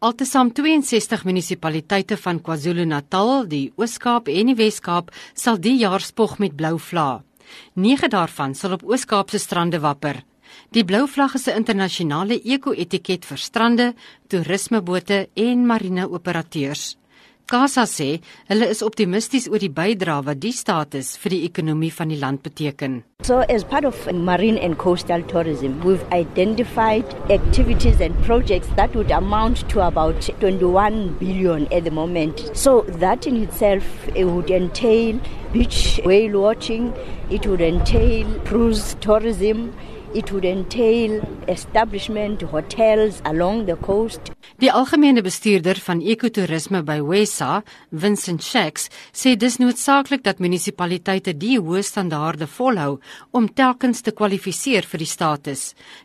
Altesaam 62 munisipaliteite van KwaZulu-Natal, die Oos-Kaap en die Wes-Kaap sal die jaar spog met blou vla. 9 daarvan sal op Oos-Kaap se strande wapper. Die blou vlag is 'n internasionale eko-etiket vir strande, toerismebote en marine Kasa sê hulle is optimisties oor die bydrae wat die status vir die ekonomie van die land beteken. So as part of marine and coastal tourism, we've identified activities and projects that would amount to about 21 billion at the moment. So that in itself it would entail beach whale watching, it would entail cruise tourism, it would entail establishment hotels along the coast. Die algemene bestuurder van ekotourisme by Wesa, Vincent Shacks, sê dis noodsaaklik dat munisipaliteite die hoë standaarde volhou om telkens te kwalifiseer vir die status.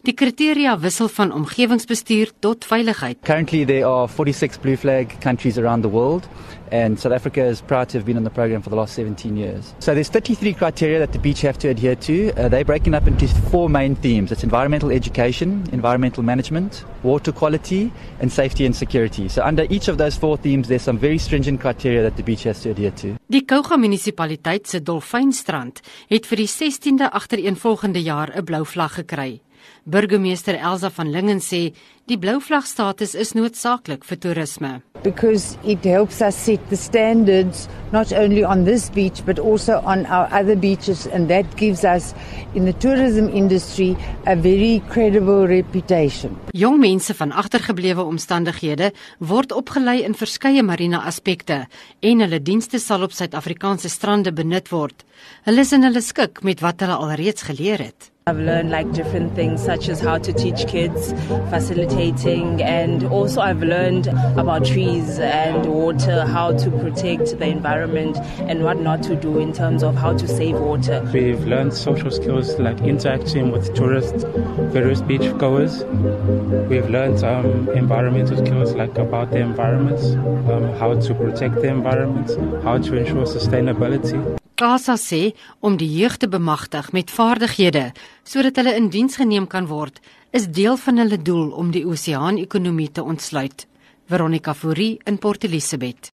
Die kriteria wissel van omgewingsbestuur tot veiligheid. Currently there are 46 blue flag countries around the world and South Africa is proud to have been on the program for the last 17 years. So there's 33 criteria that the beach have to adhere to. Uh, they're breaking up into four main themes. It's environmental education, environmental management, water quality and safety and security. So under each of those four themes there's some very stringent criteria that the beach has to adhere to. Die Kouga munisipaliteit se Dolfynstrand het vir die 16de agtereenvolgende jaar 'n blou vlag gekry. Burgemeester Elsa van Lingen sê die blou vlag status is noodsaaklik vir toerisme. Because it helps us set the standards not only on this beach but also on our other beaches and that gives us in the tourism industry a very credible reputation. Jong mense van agtergeblewe omstandighede word opgelei in verskeie marine aspekte en hulle dienste sal op Suid-Afrikaanse strande benut word. Hulle is in hulle skik met wat hulle alreeds geleer het. I've learned like different things such as how to teach kids, facilitating, and also I've learned about trees and water, how to protect the environment, and what not to do in terms of how to save water. We've learned social skills like interacting with tourists, various beach goers. We've learned um, environmental skills like about the environment, um, how to protect the environment, how to ensure sustainability. Kasa sê om die jeug te bemagtig met vaardighede sodat hulle in diens geneem kan word, is deel van hulle doel om die oseaan-ekonomie te ontsluit. Veronica Fourie in Port Elizabeth.